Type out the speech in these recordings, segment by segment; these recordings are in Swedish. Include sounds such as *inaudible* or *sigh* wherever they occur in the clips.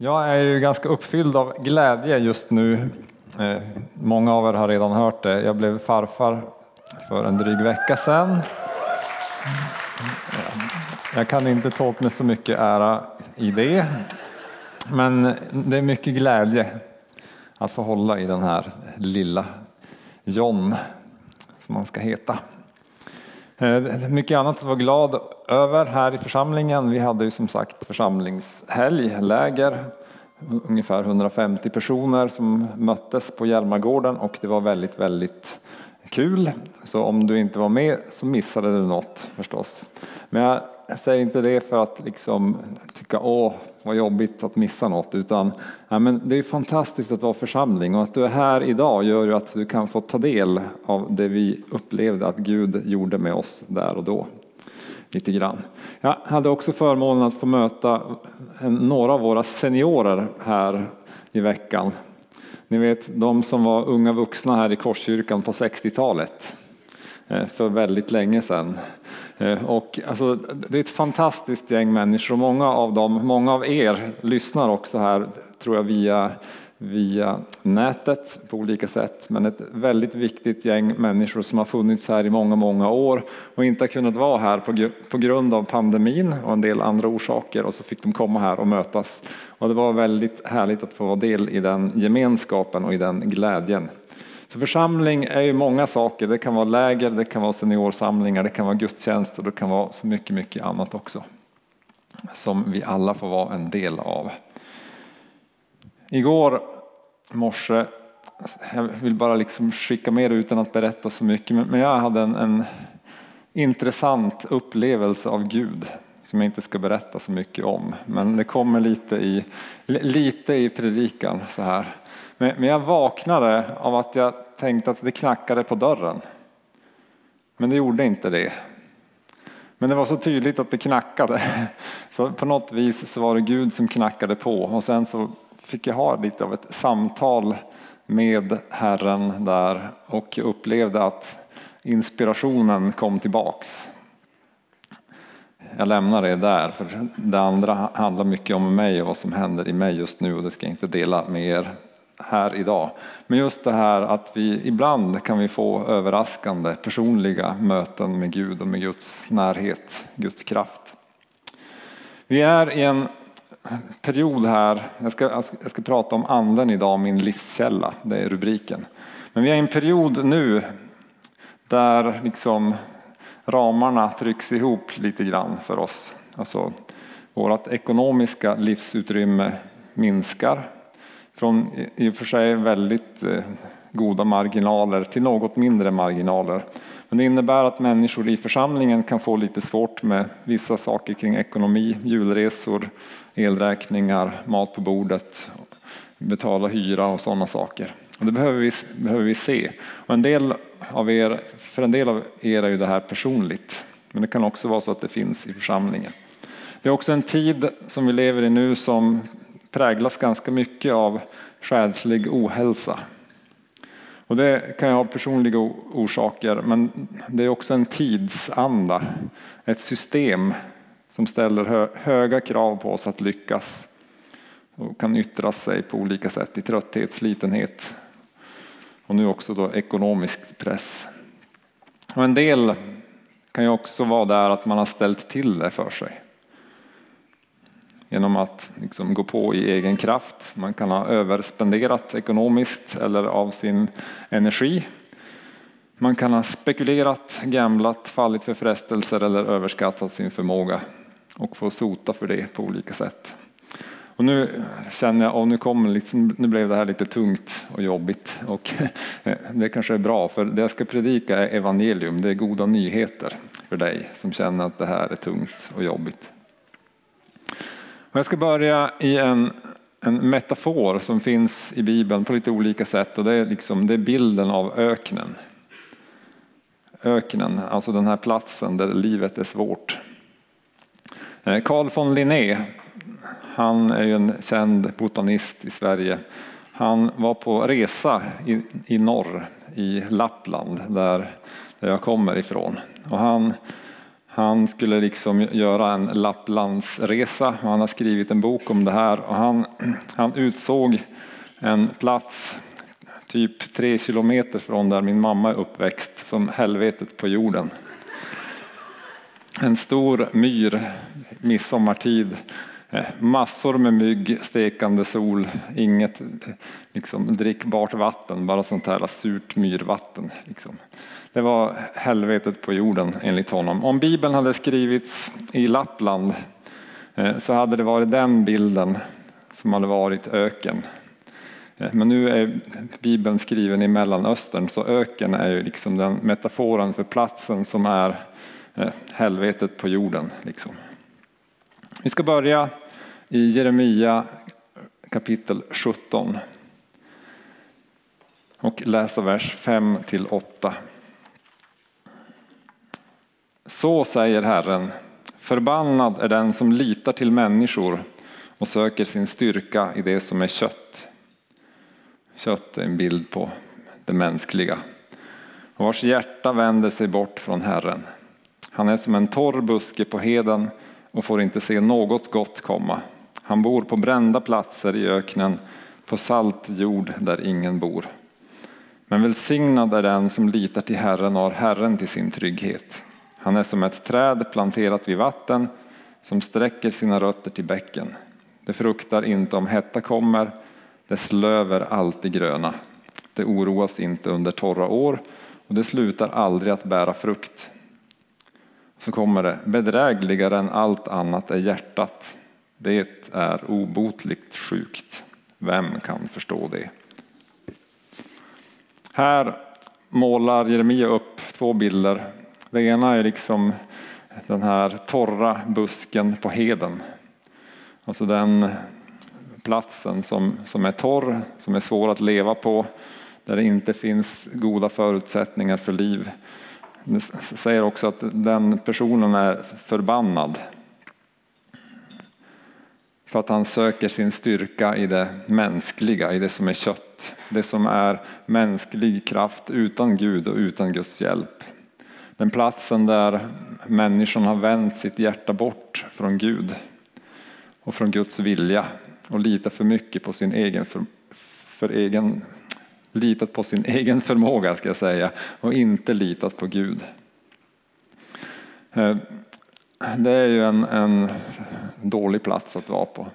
Jag är ju ganska uppfylld av glädje just nu. Eh, många av er har redan hört det. Jag blev farfar för en dryg vecka sedan. Jag kan inte ta åt mig så mycket ära i det. Men det är mycket glädje att få hålla i den här lilla John, som han ska heta. Eh, mycket annat att vara glad över här i församlingen. Vi hade ju som sagt församlingshelg, läger, ungefär 150 personer som möttes på Hjälmargården och det var väldigt, väldigt kul. Så om du inte var med så missade du något förstås. Men jag säger inte det för att liksom tycka åh vad jobbigt att missa något utan ja, men det är fantastiskt att vara församling och att du är här idag gör ju att du kan få ta del av det vi upplevde att Gud gjorde med oss där och då. Lite grann. Jag hade också förmånen att få möta några av våra seniorer här i veckan. Ni vet de som var unga vuxna här i Korskyrkan på 60-talet eh, för väldigt länge sedan. Eh, och alltså, det är ett fantastiskt gäng människor och många av dem, många av er lyssnar också här tror jag via, via nätet på olika sätt. Men ett väldigt viktigt gäng människor som har funnits här i många, många år och inte har kunnat vara här på, på grund av pandemin och en del andra orsaker och så fick de komma här och mötas. Och det var väldigt härligt att få vara del i den gemenskapen och i den glädjen. Så församling är ju många saker. Det kan vara läger, det kan vara seniorsamlingar, det kan vara gudstjänst och det kan vara så mycket, mycket annat också. Som vi alla får vara en del av. Igår morse, jag vill bara liksom skicka med det utan att berätta så mycket, men jag hade en, en intressant upplevelse av Gud som jag inte ska berätta så mycket om. Men det kommer lite i, lite i predikan så här. Men jag vaknade av att jag tänkte att det knackade på dörren. Men det gjorde inte det. Men det var så tydligt att det knackade. Så på något vis så var det Gud som knackade på och sen så fick jag ha lite av ett samtal med Herren där och upplevde att inspirationen kom tillbaks. Jag lämnar det där för det andra handlar mycket om mig och vad som händer i mig just nu och det ska jag inte dela med er här idag. Men just det här att vi ibland kan vi få överraskande personliga möten med Gud och med Guds närhet, Guds kraft. Vi är i en period här, jag ska, jag ska prata om anden idag, min livskälla, det är rubriken. Men vi är i en period nu där liksom ramarna trycks ihop lite grann för oss. Alltså vårt ekonomiska livsutrymme minskar från i och för sig väldigt eh, goda marginaler till något mindre marginaler. Men det innebär att människor i församlingen kan få lite svårt med vissa saker kring ekonomi, julresor, elräkningar, mat på bordet, betala hyra och sådana saker. Och det behöver vi, behöver vi se. Och en del av er, för en del av er är ju det här personligt. Men det kan också vara så att det finns i församlingen. Det är också en tid som vi lever i nu som präglas ganska mycket av själslig ohälsa. Och det kan ha personliga orsaker men det är också en tidsanda, ett system som ställer höga krav på oss att lyckas och kan yttra sig på olika sätt i trötthet, slitenhet och nu också då ekonomisk press. Och en del kan ju också vara där att man har ställt till det för sig genom att liksom gå på i egen kraft. Man kan ha överspenderat ekonomiskt eller av sin energi. Man kan ha spekulerat, gamblat, fallit för frestelser eller överskattat sin förmåga och få sota för det på olika sätt. Och nu känner jag, och nu, kommer liksom, nu blev det här lite tungt och jobbigt och *laughs* det kanske är bra för det jag ska predika är evangelium, det är goda nyheter för dig som känner att det här är tungt och jobbigt. Jag ska börja i en, en metafor som finns i Bibeln på lite olika sätt och det är, liksom, det är bilden av öknen. Öknen, alltså den här platsen där livet är svårt. Eh, Carl von Linné, han är ju en känd botanist i Sverige. Han var på resa i, i norr, i Lappland, där, där jag kommer ifrån. Och han han skulle liksom göra en Lapplandsresa och han har skrivit en bok om det här och han, han utsåg en plats typ tre kilometer från där min mamma är uppväxt som helvetet på jorden. En stor myr midsommartid eh, massor med mygg, stekande sol, inget liksom, drickbart vatten, bara sånt här surt myrvatten. Liksom. Det var helvetet på jorden enligt honom. Om Bibeln hade skrivits i Lappland eh, så hade det varit den bilden som hade varit öken. Eh, men nu är Bibeln skriven i Mellanöstern så öken är ju liksom den metaforen för platsen som är eh, helvetet på jorden. Liksom. Vi ska börja i Jeremia kapitel 17 och läsa vers 5 till 8. Så säger Herren, förbannad är den som litar till människor och söker sin styrka i det som är kött. Kött är en bild på det mänskliga och vars hjärta vänder sig bort från Herren. Han är som en torr buske på heden och får inte se något gott komma. Han bor på brända platser i öknen, på salt jord där ingen bor. Men välsignad är den som litar till Herren och har Herren till sin trygghet. Han är som ett träd planterat vid vatten som sträcker sina rötter till bäcken. Det fruktar inte om hetta kommer, dess löv är alltid gröna. Det oroas inte under torra år och det slutar aldrig att bära frukt. Så kommer det, bedrägligare än allt annat är hjärtat. Det är obotligt sjukt. Vem kan förstå det? Här målar Jeremia upp två bilder. Det ena är liksom den här torra busken på heden. Alltså den platsen som, som är torr, som är svår att leva på, där det inte finns goda förutsättningar för liv. Det säger också att den personen är förbannad. För att han söker sin styrka i det mänskliga, i det som är kött. Det som är mänsklig kraft utan Gud och utan Guds hjälp. Den platsen där människan har vänt sitt hjärta bort från Gud och från Guds vilja och litat för mycket på sin egen, för, för egen, litat på sin *laughs* egen förmåga ska jag säga och inte litat på Gud. Eh, det är ju en, en dålig plats att vara på.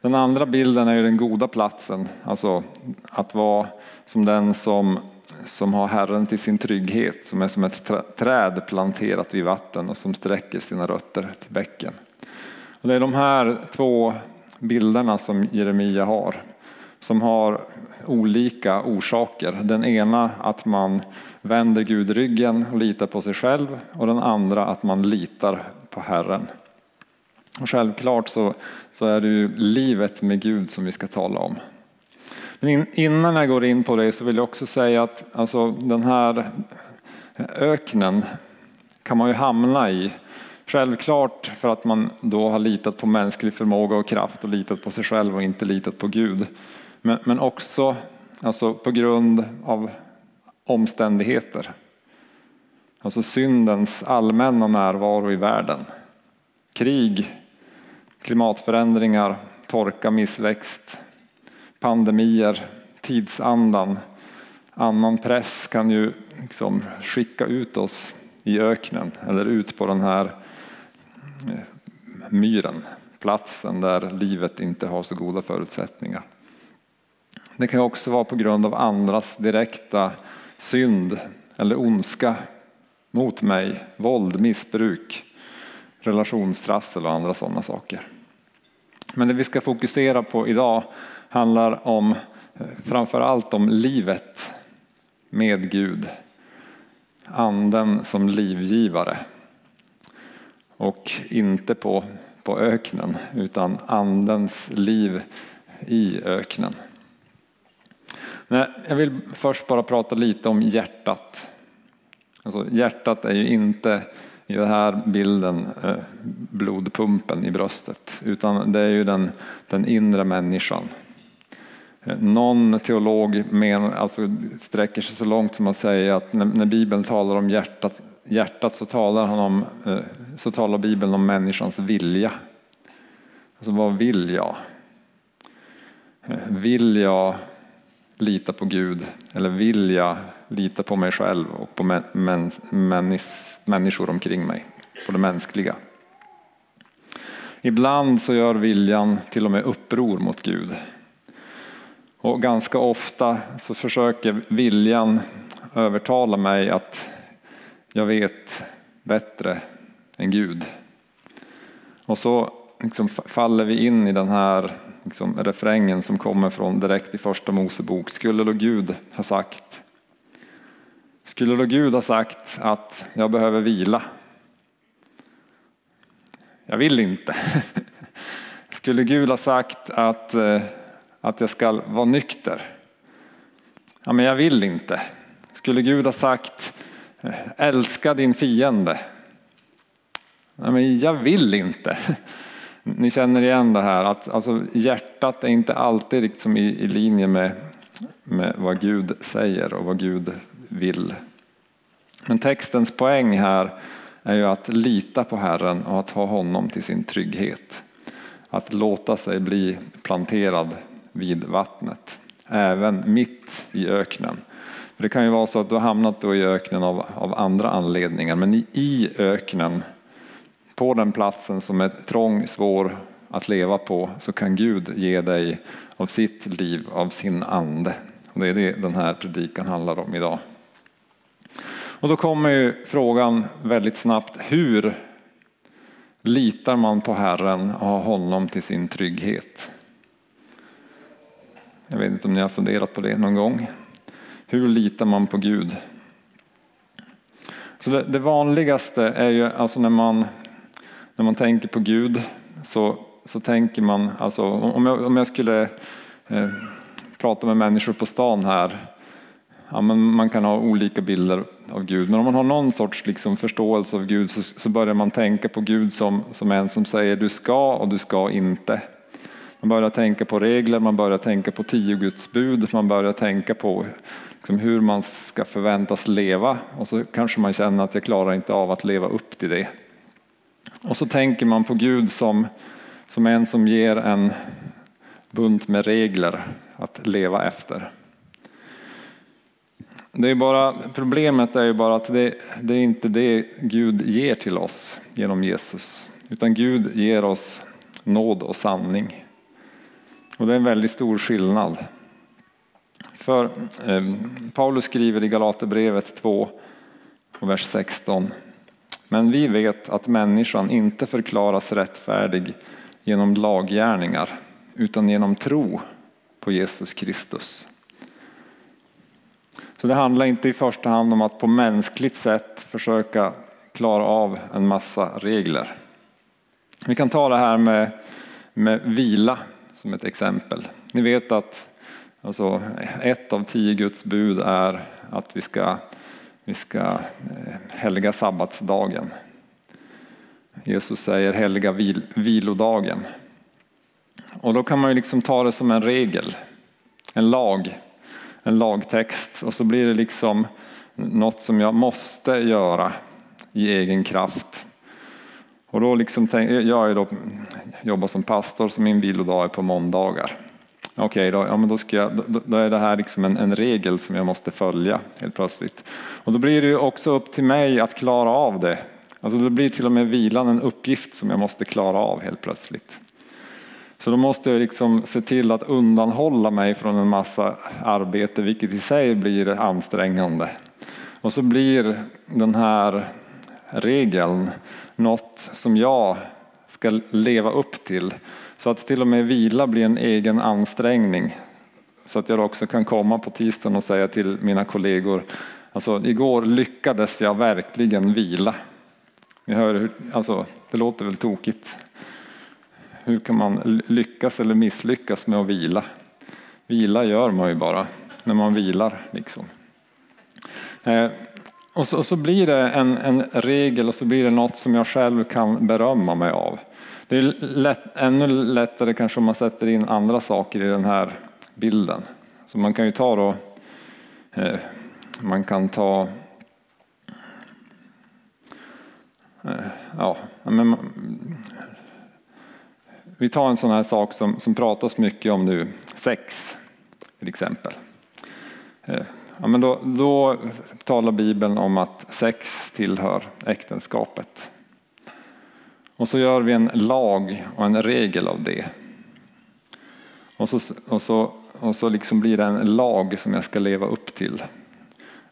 Den andra bilden är ju den goda platsen, alltså att vara som den som, som har Herren till sin trygghet, som är som ett träd planterat vid vatten och som sträcker sina rötter till bäcken. Och det är de här två bilderna som Jeremia har, som har olika orsaker. Den ena att man vänder Gud ryggen och litar på sig själv och den andra att man litar på Herren. Och självklart så, så är det ju livet med Gud som vi ska tala om. Men in, innan jag går in på det så vill jag också säga att alltså, den här öknen kan man ju hamna i. Självklart för att man då har litat på mänsklig förmåga och kraft och litat på sig själv och inte litat på Gud. Men, men också alltså, på grund av omständigheter. Alltså syndens allmänna närvaro i världen. Krig, klimatförändringar, torka, missväxt, pandemier, tidsandan, annan press kan ju liksom skicka ut oss i öknen eller ut på den här eh, myren, platsen där livet inte har så goda förutsättningar. Det kan också vara på grund av andras direkta synd eller ondska mot mig, våld, missbruk, relationstrassel och andra sådana saker. Men det vi ska fokusera på idag handlar om framför allt om livet med Gud. Anden som livgivare. Och inte på, på öknen utan andens liv i öknen. jag vill först bara prata lite om hjärtat. Alltså, hjärtat är ju inte i den här bilden eh, blodpumpen i bröstet utan det är ju den, den inre människan. Någon teolog men, alltså, sträcker sig så långt som att säga att när, när Bibeln talar om hjärtat hjärtat så talar, han om, eh, så talar Bibeln om människans vilja. Alltså vad vill jag? Eh, vill jag lita på Gud eller vill jag lita på mig själv och på männis, människor omkring mig, på det mänskliga? Ibland så gör viljan till och med uppror mot Gud. Och ganska ofta så försöker viljan övertala mig att jag vet bättre än Gud. Och så liksom faller vi in i den här liksom, refrängen som kommer från direkt i första Mosebok. Skulle då Gud ha sagt skulle då Gud ha sagt att jag behöver vila? Jag vill inte. *laughs* Skulle Gud ha sagt att, eh, att jag ska vara nykter? Ja, men jag vill inte. Skulle Gud ha sagt eh, älska din fiende? Ja, men jag vill inte. *laughs* Ni känner igen det här att alltså, hjärtat är inte alltid liksom i, i linje med, med vad Gud säger och vad Gud vill. Men textens poäng här är ju att lita på Herren och att ha honom till sin trygghet. Att låta sig bli planterad vid vattnet, även mitt i öknen. För det kan ju vara så att du har hamnat då i öknen av, av andra anledningar, men i, i öknen på den platsen som är trång, svår att leva på så kan Gud ge dig av sitt liv, av sin ande. Och det är det den här predikan handlar om idag. Och då kommer ju frågan väldigt snabbt, hur litar man på Herren och har honom till sin trygghet? Jag vet inte om ni har funderat på det någon gång. Hur litar man på Gud? Så det, det vanligaste är ju alltså när man när man tänker på Gud så, så tänker man, alltså, om, jag, om jag skulle eh, prata med människor på stan här, ja, men man kan ha olika bilder av Gud, men om man har någon sorts liksom, förståelse av Gud så, så börjar man tänka på Gud som, som en som säger du ska och du ska inte. Man börjar tänka på regler, man börjar tänka på tio Guds bud, man börjar tänka på liksom, hur man ska förväntas leva och så kanske man känner att jag klarar inte av att leva upp till det. Och så tänker man på Gud som, som en som ger en bunt med regler att leva efter. Det är bara, problemet är ju bara att det, det är inte det Gud ger till oss genom Jesus. Utan Gud ger oss nåd och sanning. Och det är en väldigt stor skillnad. För eh, Paulus skriver i Galaterbrevet 2 och vers 16 men vi vet att människan inte förklaras rättfärdig genom laggärningar utan genom tro på Jesus Kristus. Så det handlar inte i första hand om att på mänskligt sätt försöka klara av en massa regler. Vi kan ta det här med, med vila som ett exempel. Ni vet att alltså, ett av tio Guds bud är att vi ska vi ska eh, helga sabbatsdagen. Jesus säger helga vil, vilodagen. Och då kan man ju liksom ta det som en regel, en lag, en lagtext och så blir det liksom något som jag måste göra i egen kraft. Och då liksom, jag är då, jobbar som pastor så min vilodag är på måndagar. Okej, okay, då, ja, då, då, då, är det här liksom en, en, regel som jag måste följa helt plötsligt. Och då blir det också upp till mig att klara av det. Alltså då blir till och med vilan en uppgift som jag måste klara av helt plötsligt. Så då måste jag liksom se till att undanhålla mig från en massa arbete, vilket i sig blir ansträngande. Och så blir den här regeln något som jag ska leva upp till så att till och med vila blir en egen ansträngning. Så att jag också kan komma på tisdagen och säga till mina kollegor, alltså igår lyckades jag verkligen vila. Ni hör, hur, alltså, det låter väl tokigt. Hur kan man lyckas eller misslyckas med att vila? Vila gör man ju bara när man vilar. Liksom. Eh, och, så, och så blir det en, en regel och så blir det något som jag själv kan berömma mig av. Det är lätt, ännu lättare kanske om man sätter in andra saker i den här bilden. Så man kan ju ta då, eh, man kan ta eh, ja, men, vi tar en sån här sak som, som pratas mycket om nu, sex till exempel. Eh, Ja, men då, då talar Bibeln om att sex tillhör äktenskapet. Och så gör vi en lag och en regel av det. Och så, och så, och så liksom blir det en lag som jag ska leva upp till.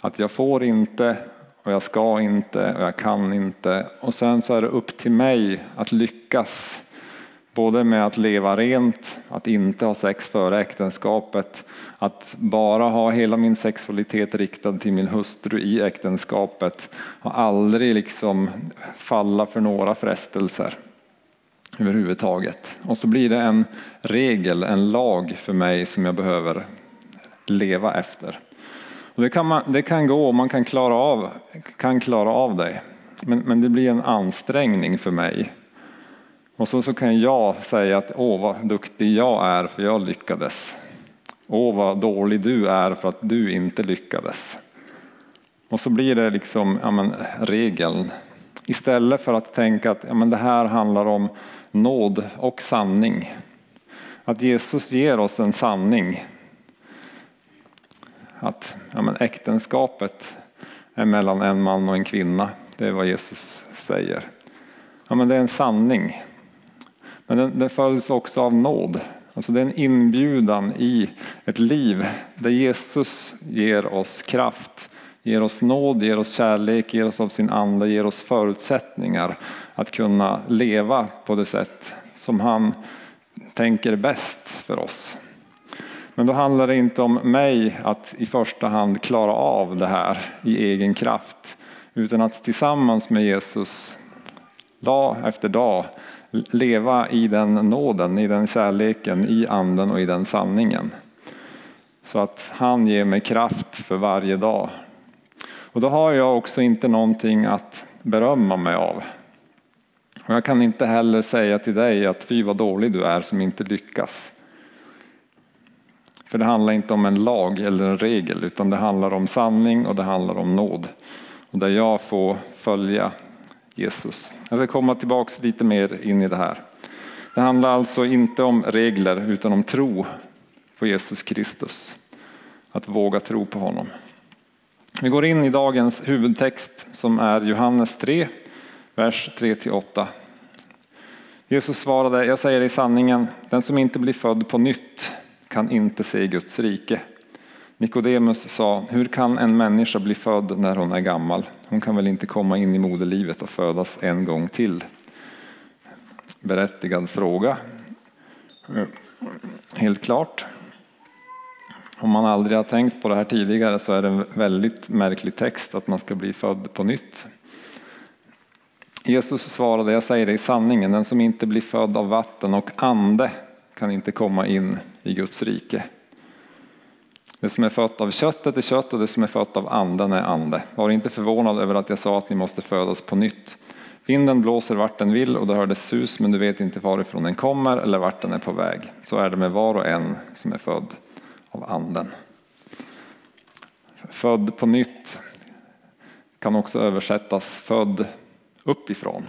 Att jag får inte och jag ska inte och jag kan inte. Och sen så är det upp till mig att lyckas Både med att leva rent, att inte ha sex före äktenskapet, att bara ha hela min sexualitet riktad till min hustru i äktenskapet och aldrig liksom falla för några frestelser överhuvudtaget. Och så blir det en regel, en lag för mig som jag behöver leva efter. Och det, kan man, det kan gå man kan klara av, kan klara av det. Men, men det blir en ansträngning för mig och så, så kan jag säga att åh vad duktig jag är för jag lyckades. Åh vad dålig du är för att du inte lyckades. Och så blir det liksom ja, men, regeln. Istället för att tänka att ja, men, det här handlar om nåd och sanning. Att Jesus ger oss en sanning. Att ja, men, äktenskapet är mellan en man och en kvinna. Det är vad Jesus säger. Ja, men det är en sanning. Men den, den följs också av nåd. Alltså det är en inbjudan i ett liv där Jesus ger oss kraft, ger oss nåd, ger oss kärlek, ger oss av sin ande, ger oss förutsättningar att kunna leva på det sätt som han tänker bäst för oss. Men då handlar det inte om mig att i första hand klara av det här i egen kraft, utan att tillsammans med Jesus dag efter dag leva i den nåden, i den kärleken, i anden och i den sanningen. Så att han ger mig kraft för varje dag. Och då har jag också inte någonting att berömma mig av. Och jag kan inte heller säga till dig att fy vad dålig du är som inte lyckas. För det handlar inte om en lag eller en regel utan det handlar om sanning och det handlar om nåd. Och där jag får följa Jesus. Jag ska komma tillbaka lite mer in i det här. Det handlar alltså inte om regler utan om tro på Jesus Kristus. Att våga tro på honom. Vi går in i dagens huvudtext som är Johannes 3, vers 3-8. Jesus svarade, jag säger i sanningen, den som inte blir född på nytt kan inte se Guds rike. Nikodemus sa, hur kan en människa bli född när hon är gammal? Hon kan väl inte komma in i moderlivet och födas en gång till? Berättigad fråga. Helt klart. Om man aldrig har tänkt på det här tidigare så är det en väldigt märklig text att man ska bli född på nytt. Jesus svarade, jag säger det i sanningen, den som inte blir född av vatten och ande kan inte komma in i Guds rike. Det som är fött av köttet är kött och det som är fött av anden är ande. Var inte förvånad över att jag sa att ni måste födas på nytt. Vinden blåser vart den vill och det hördes sus men du vet inte varifrån den kommer eller vart den är på väg. Så är det med var och en som är född av anden. Född på nytt kan också översättas född uppifrån.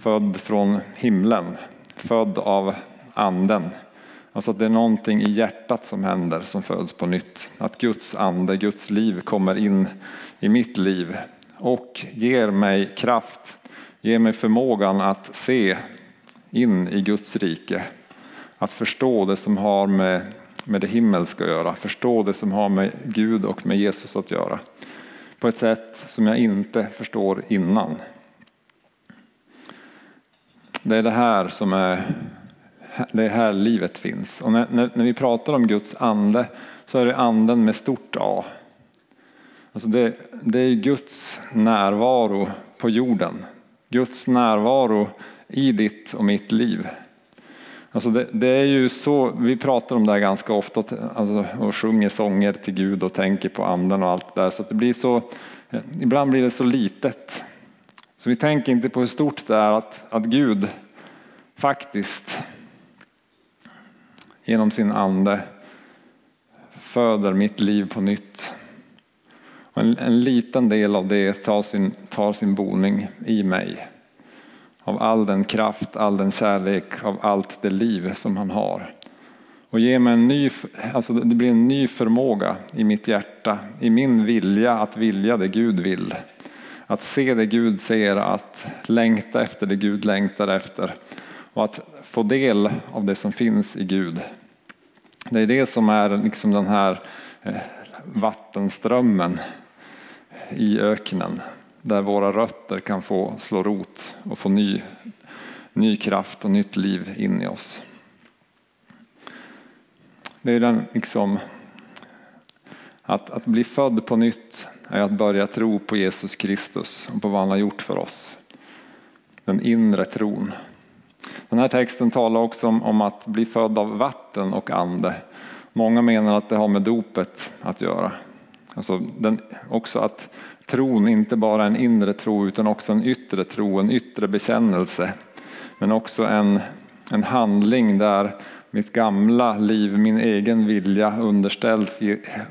Född från himlen, född av anden. Alltså att det är någonting i hjärtat som händer som föds på nytt. Att Guds ande, Guds liv kommer in i mitt liv och ger mig kraft, ger mig förmågan att se in i Guds rike. Att förstå det som har med, med det himmelska att göra, förstå det som har med Gud och med Jesus att göra. På ett sätt som jag inte förstår innan. Det är det här som är det är här livet finns. Och när, när, när, vi pratar om Guds ande så är det anden med stort A. Alltså det, det är Guds närvaro på jorden. Guds närvaro i ditt och mitt liv. Alltså det, det, är ju så, vi pratar om det här ganska ofta alltså, och sjunger sånger till Gud och tänker på anden och allt det där. Så det blir så, ibland blir det så litet. Så vi tänker inte på hur stort det är att, att Gud faktiskt genom sin ande föder mitt liv på nytt. Och en, en liten del av det tar sin, tar sin boning i mig. Av all den kraft, all den kärlek, av allt det liv som han har. Och ger mig en ny, alltså det blir en ny förmåga i mitt hjärta, i min vilja att vilja det Gud vill. Att se det Gud ser, att längta efter det Gud längtar efter. Och att få del av det som finns i Gud. Det är det som är liksom den här eh, vattenströmmen i öknen. Där våra rötter kan få slå rot och få ny, ny kraft och nytt liv in i oss. Det är den liksom, att, att bli född på nytt är att börja tro på Jesus Kristus och på vad han har gjort för oss. Den inre tron. Den här texten talar också om, om att bli född av vatten och ande. Många menar att det har med dopet att göra. Alltså den, också att tron inte bara är en inre tro utan också en yttre tro, en yttre bekännelse. Men också en, en handling där mitt gamla liv, min egen vilja underställs,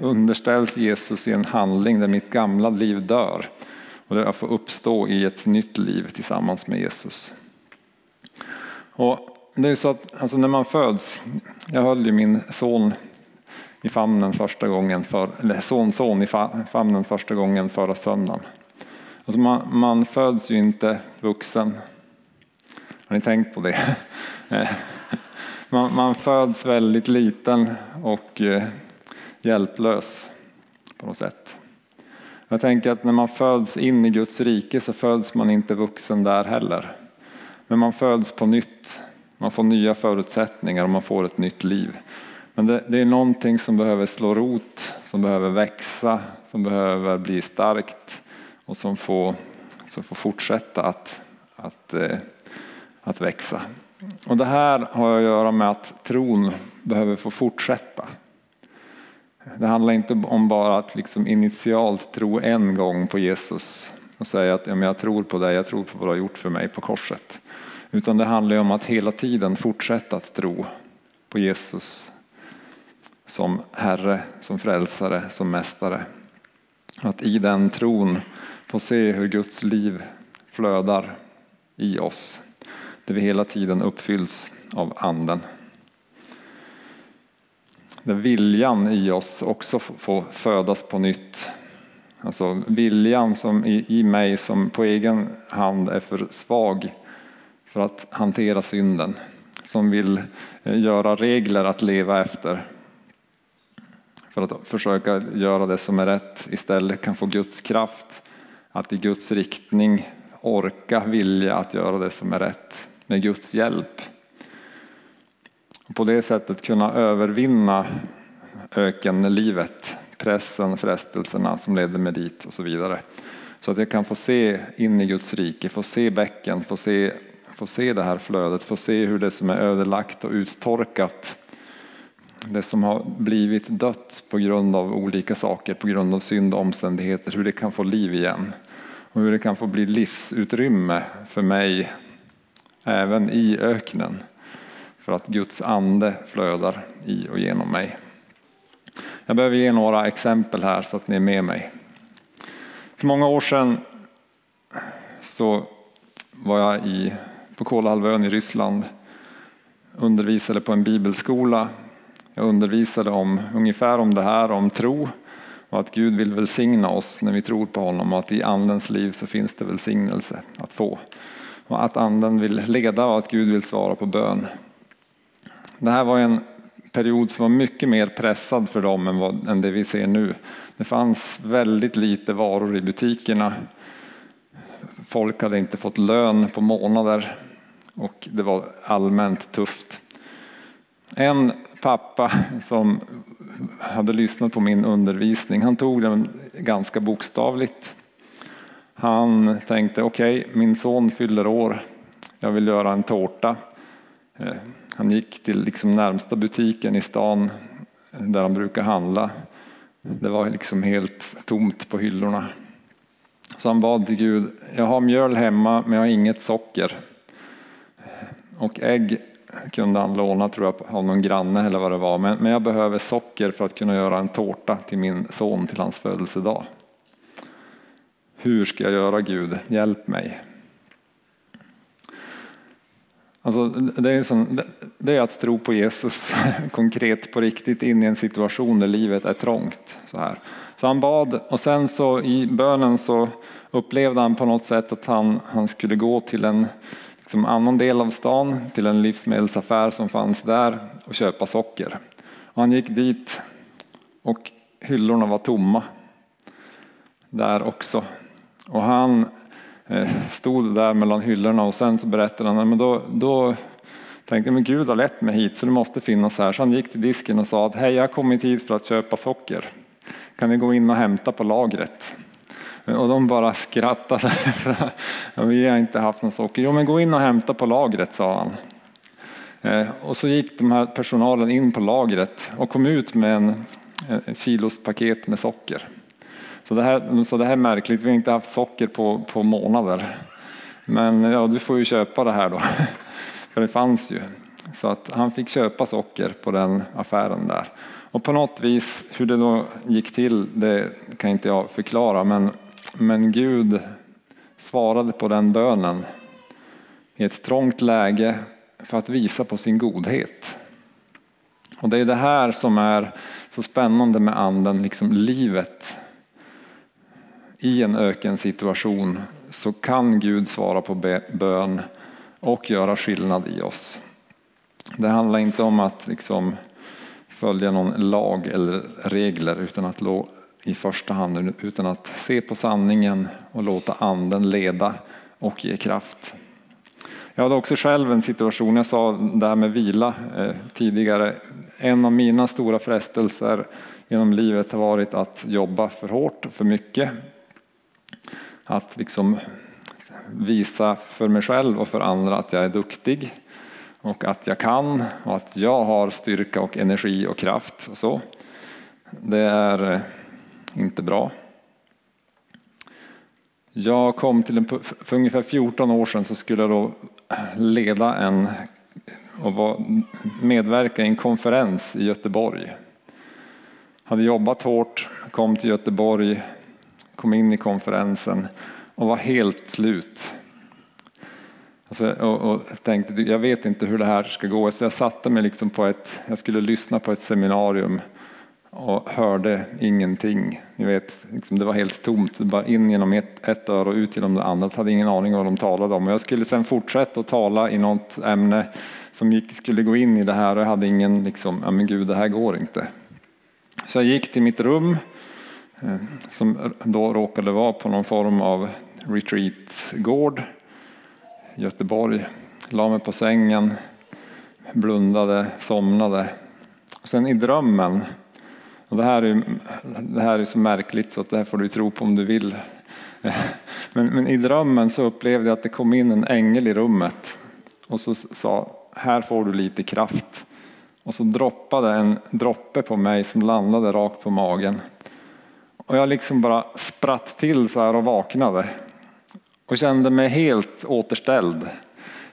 underställs Jesus i en handling där mitt gamla liv dör. Och där jag får uppstå i ett nytt liv tillsammans med Jesus. Och det är så att alltså när man föds, jag höll ju min son i famnen första gången, för, eller son, son i famnen första gången förra söndagen. Alltså man, man föds ju inte vuxen. Har ni tänkt på det? *laughs* Man, man föds väldigt liten och eh, hjälplös på något sätt. Jag tänker att när man föds in i Guds rike så föds man inte vuxen där heller. Men man föds på nytt. Man får nya förutsättningar och man får ett nytt liv. Men det, det, är någonting som behöver slå rot, som behöver växa, som behöver bli starkt och som får, som får fortsätta att, att, eh, att växa. Och det här har att göra med att tron behöver få fortsätta. Det handlar inte om bara att liksom initialt tro en gång på Jesus och säga att ja, men jag tror på dig, jag tror på vad du har gjort för mig på korset. Utan det handlar om att hela tiden fortsätta att tro på Jesus som Herre, som frälsare, som mästare. Att i den tron få se hur Guds liv flödar i oss där vi hela tiden uppfylls av anden. Där viljan i oss också får födas på nytt. Alltså viljan som i, i mig som på egen hand är för svag för att hantera synden. Som vill eh, göra regler att leva efter. För att försöka göra det som är rätt istället kan få Guds kraft att i Guds riktning orka vilja att göra det som är rätt med Guds hjälp. Och på det sättet kunna övervinna ökenlivet, pressen, frestelserna som ledde mig dit och så vidare. Så att jag kan få se in i Guds rike, få se bäcken, få se, få se det här flödet, få se hur det som är ödelagt och uttorkat, det som har blivit dött på grund av olika saker, på grund av synd och omständigheter, hur det kan få liv igen. Och hur det kan få bli livsutrymme för mig även i öknen. För att Guds ande flödar i och genom mig. Jag behöver ge några exempel här så att ni är med mig. För många år sedan så var jag i, på Kolahalvön i Ryssland. Undervisade på en bibelskola. Jag undervisade om, ungefär om det här, om tro och att Gud vill välsigna oss när vi tror på honom och att i andens liv så finns det välsignelse att få och att anden vill leda och att Gud vill svara på bön. Det här var en period som var mycket mer pressad för dem än, vad, än det vi ser nu. Det fanns väldigt lite varor i butikerna. Folk hade inte fått lön på månader och det var allmänt tufft. En pappa som hade lyssnat på min undervisning, han tog den ganska bokstavligt. Han tänkte okej, okay, min son fyller år, jag vill göra en tårta. Eh, han gick till liksom närmsta butiken i stan där han brukar handla. Det var liksom helt tomt på hyllorna. Så han bad till Gud, jag har mjöl hemma men jag har inget socker. Och ägg kunde han låna tror jag av någon granne eller vad det var. Men, men jag behöver socker för att kunna göra en tårta till min son till hans födelsedag. Hur ska jag göra Gud? Hjälp mig. Alltså, det, är som, det är att tro på Jesus *laughs* konkret på riktigt in i en situation där livet är trångt. Så, här. så han bad och sen så i bönen så upplevde han på något sätt att han, han skulle gå till en liksom, annan del av stan, till en livsmedelsaffär som fanns där och köpa socker. Och han gick dit och hyllorna var tomma där också. Och han eh, stod där mellan hyllorna och sen så berättade han, men då, då tänkte jag, men Gud har lett mig hit så det måste finnas här. Så han gick till disken och sa att hej, jag har kommit hit för att köpa socker. Kan ni gå in och hämta på lagret? Och de bara skrattade. *laughs* Vi har inte haft någon socker. Jo, men gå in och hämta på lagret, sa han. Eh, och så gick de här personalen in på lagret och kom ut med en, eh, ett kilos paket med socker. Så det, här, så det här är märkligt, vi har inte haft socker på, på månader. Men ja, du får ju köpa det här då, *laughs* för det fanns ju. Så att han fick köpa socker på den affären där. Och på något vis, hur det då gick till, det kan inte jag förklara. Men, men Gud svarade på den bönen i ett trångt läge för att visa på sin godhet. Och det är det här som är så spännande med anden, liksom livet i en ökensituation så kan Gud svara på bön och göra skillnad i oss. Det handlar inte om att liksom följa någon lag eller regler utan att i första hand utan att se på sanningen och låta anden leda och ge kraft. Jag hade också själv en situation, jag sa det här med vila eh, tidigare. En av mina stora frestelser genom livet har varit att jobba för hårt, för mycket att liksom visa för mig själv och för andra att jag är duktig och att jag kan och att jag har styrka och energi och kraft och så. Det är eh, inte bra. Jag kom till en, för ungefär 14 år sedan så skulle jag då leda en och medverka i en konferens i Göteborg. Hade jobbat hårt, kom till Göteborg kom in i konferensen och var helt slut. Alltså, och, och tänkte, jag vet inte hur det här ska gå. Så jag satte mig liksom på ett, jag skulle lyssna på ett seminarium och hörde ingenting. Ni vet, liksom det var helt tomt, bara in genom ett, ett öra och ut genom det andra. Jag hade ingen aning om vad de talade om. Jag skulle sen fortsätta att tala i något ämne som gick, skulle gå in i det här och jag hade ingen, liksom, ja men gud det här går inte. Så jag gick till mitt rum eh, som då råkade vara på någon form av retreatgård i Göteborg. La mig på sängen, blundade, somnade. Och sen i drömmen, och det här är, det här är så märkligt så att det här får du tro på om du vill. Men, men i drömmen så upplevde jag att det kom in en ängel i rummet och så sa, här får du lite kraft. Och så droppade en droppe på mig som landade rakt på magen. Och jag liksom bara spratt till så här och vaknade. Och kände mig helt återställd.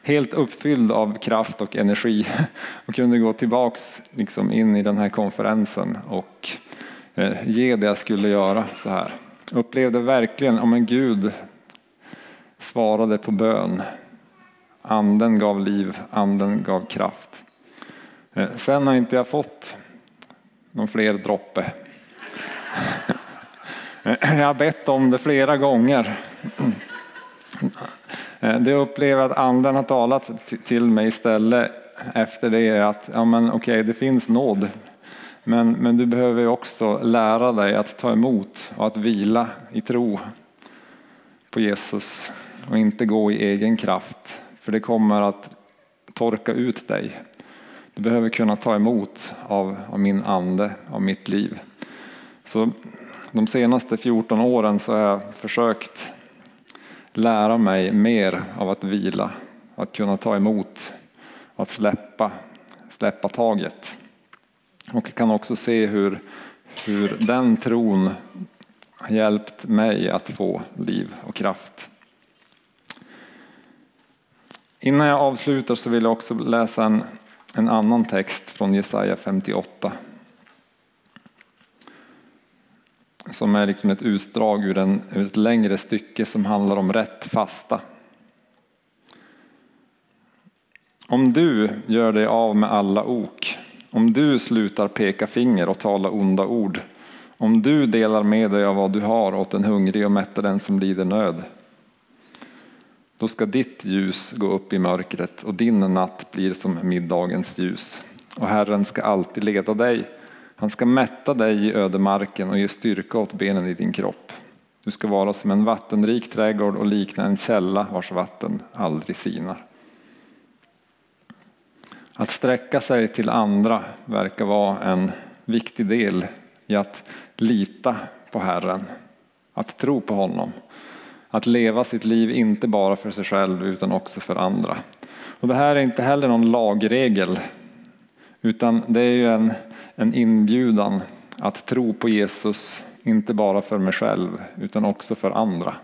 Helt uppfylld av kraft och energi. *laughs* Och kunde gå tillbaks liksom in i den här konferensen och eh, ge det jag skulle göra så här. Upplevde verkligen, om en Gud svarade på bön. Anden gav liv, anden gav kraft. Eh, sen har inte jag fått någon fler droppe. *laughs* Jag har bett om det flera gånger. Eh, det jag upplever att anden har talat till mig istället efter det är att ja, men okej, det finns nåd. Men, men du behöver också lära dig att ta emot och att vila i tro på Jesus och inte gå i egen kraft. För det kommer att torka ut dig. Du behöver kunna ta emot av, av min ande, av mitt liv. Så de senaste 14 åren så har jag försökt lära mig mer av att vila, att kunna ta emot, att släppa, släppa taget. Och jag kan också se hur, hur den tron har hjälpt mig att få liv och kraft. Innan jag avslutar så vill jag också läsa en, en annan text från Jesaja 58. Som är liksom ett utdrag ur, en, ur ett längre stycke som handlar om rätt fasta. Om du gör dig av med alla ok, om du slutar peka finger och tala onda ord, om du delar med dig av vad du har åt den hungrig och mätter den som lider nöd, då ska ditt ljus gå upp i mörkret och din natt blir som middagens ljus. Och Herren ska alltid leda dig. Han ska mätta dig i ödemarken och ge styrka åt benen i din kropp. Du ska vara som en vattenrik trädgård och likna en källa vars vatten aldrig sinar. Att sträcka sig till andra verkar vara en viktig del i att lita på Herren, att tro på honom. Att leva sitt liv inte bara för sig själv utan också för andra. Och det här är inte heller någon lagregel utan det är ju en, en inbjudan att tro på Jesus, inte bara för mig själv utan också för andra.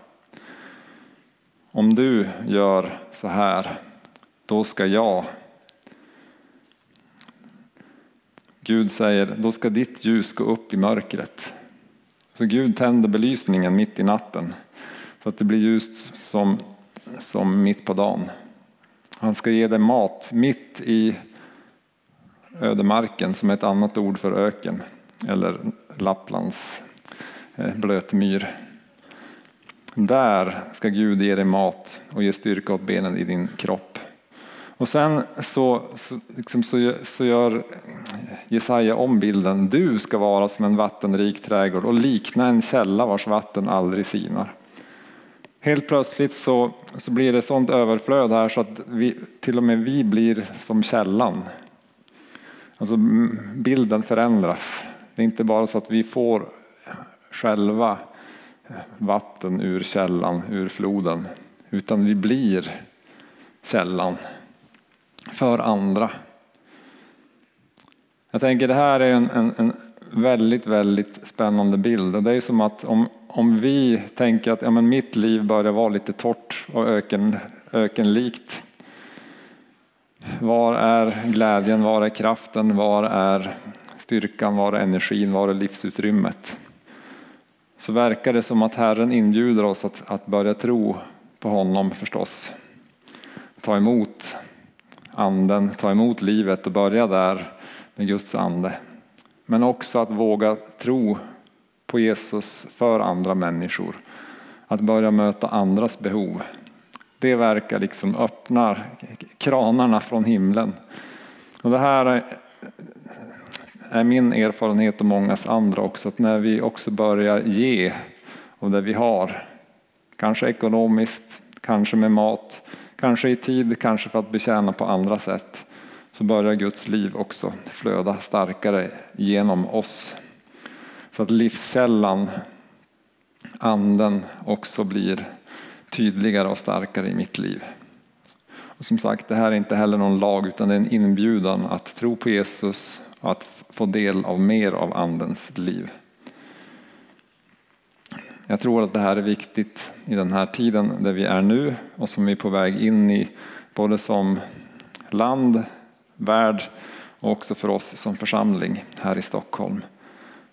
Om du gör så här, då ska jag Gud säger, då ska ditt ljus gå upp i mörkret. Så Gud tänder belysningen mitt i natten så att det blir ljust som, som mitt på dagen. Han ska ge dig mat mitt i ödemarken som är ett annat ord för öken eller Lapplands eh, blötmyr. Där ska Gud ge dig mat och ge styrka åt benen i din kropp. Och sen så, så, liksom så, så gör Jesaja om bilden. Du ska vara som en vattenrik trädgård och likna en källa vars vatten aldrig sinar. Helt plötsligt så, så blir det sånt överflöd här så att vi, till och med vi blir som källan. Alltså bilden förändras. Det är inte bara så att vi får själva eh, vatten ur källan, ur floden, utan vi blir källan för andra. Jag tänker det här är en, en, en väldigt, väldigt spännande bild. Det är som att om, om vi tänker att ja, men mitt liv börjar vara lite torrt och öken, ökenlikt. Var är glädjen, var är kraften, var är styrkan, var är energin, var är livsutrymmet? Så verkar det som att Herren inbjuder oss att, att börja tro på honom förstås. Ta emot anden, ta emot livet och börja där med Guds ande. Men också att våga tro på Jesus för andra människor. Att börja möta andras behov. Det verkar liksom öppna kranarna från himlen. Och det här är min erfarenhet och mångas andra också. Att när vi också börjar ge av det vi har. Kanske ekonomiskt, kanske med mat, kanske i tid, kanske för att betjäna på andra sätt så börjar Guds liv också flöda starkare genom oss. Så att livskällan, anden, också blir tydligare och starkare i mitt liv. Och som sagt, det här är inte heller någon lag utan det är en inbjudan att tro på Jesus och att få del av mer av andens liv. Jag tror att det här är viktigt i den här tiden där vi är nu och som vi är på väg in i både som land, värld och också för oss som församling här i Stockholm.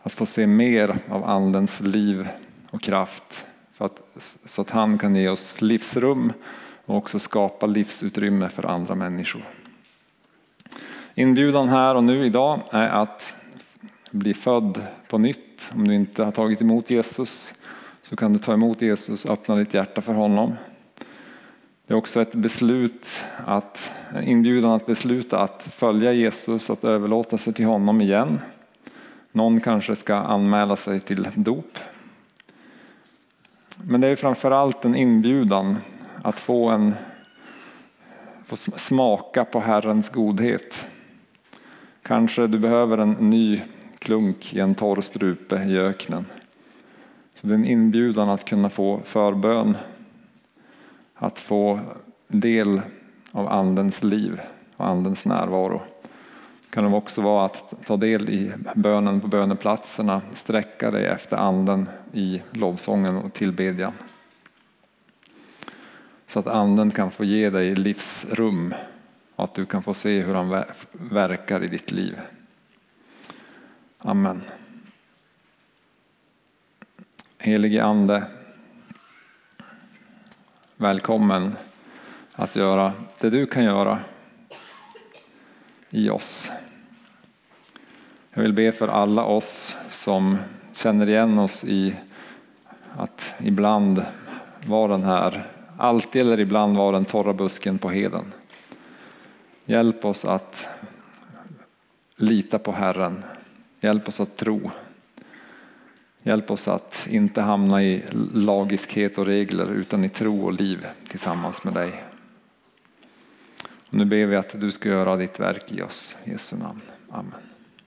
Att få se mer av Andens liv och kraft för att, så att han kan ge oss livsrum och också skapa livsutrymme för andra människor. Inbjudan här och nu idag är att bli född på nytt. Om du inte har tagit emot Jesus så kan du ta emot Jesus och öppna ditt hjärta för honom. Det är också ett beslut att, en inbjudan att besluta att följa Jesus, att överlåta sig till honom igen. Någon kanske ska anmäla sig till dop. Men det är framförallt en inbjudan att få, en, få smaka på Herrens godhet. Kanske du behöver en ny klunk i en torr strupe i öknen. Så det är en inbjudan att kunna få förbön att få del av Andens liv och Andens närvaro. Det också vara att ta del i bönen på böneplatserna, sträcka dig efter Anden i lovsången och tillbedjan. Så att Anden kan få ge dig livsrum och att du kan få se hur han verkar i ditt liv. Amen. Helige Ande, välkommen att göra det du kan göra i oss. Jag vill be för alla oss som känner igen oss i att ibland vara den här, alltid eller ibland vara den torra busken på heden. Hjälp oss att lita på Herren. Hjälp oss att tro. Hjälp oss att inte hamna i lagiskhet och regler utan i tro och liv tillsammans med dig. Och nu ber vi att du ska göra ditt verk i oss. I Jesu namn. Amen.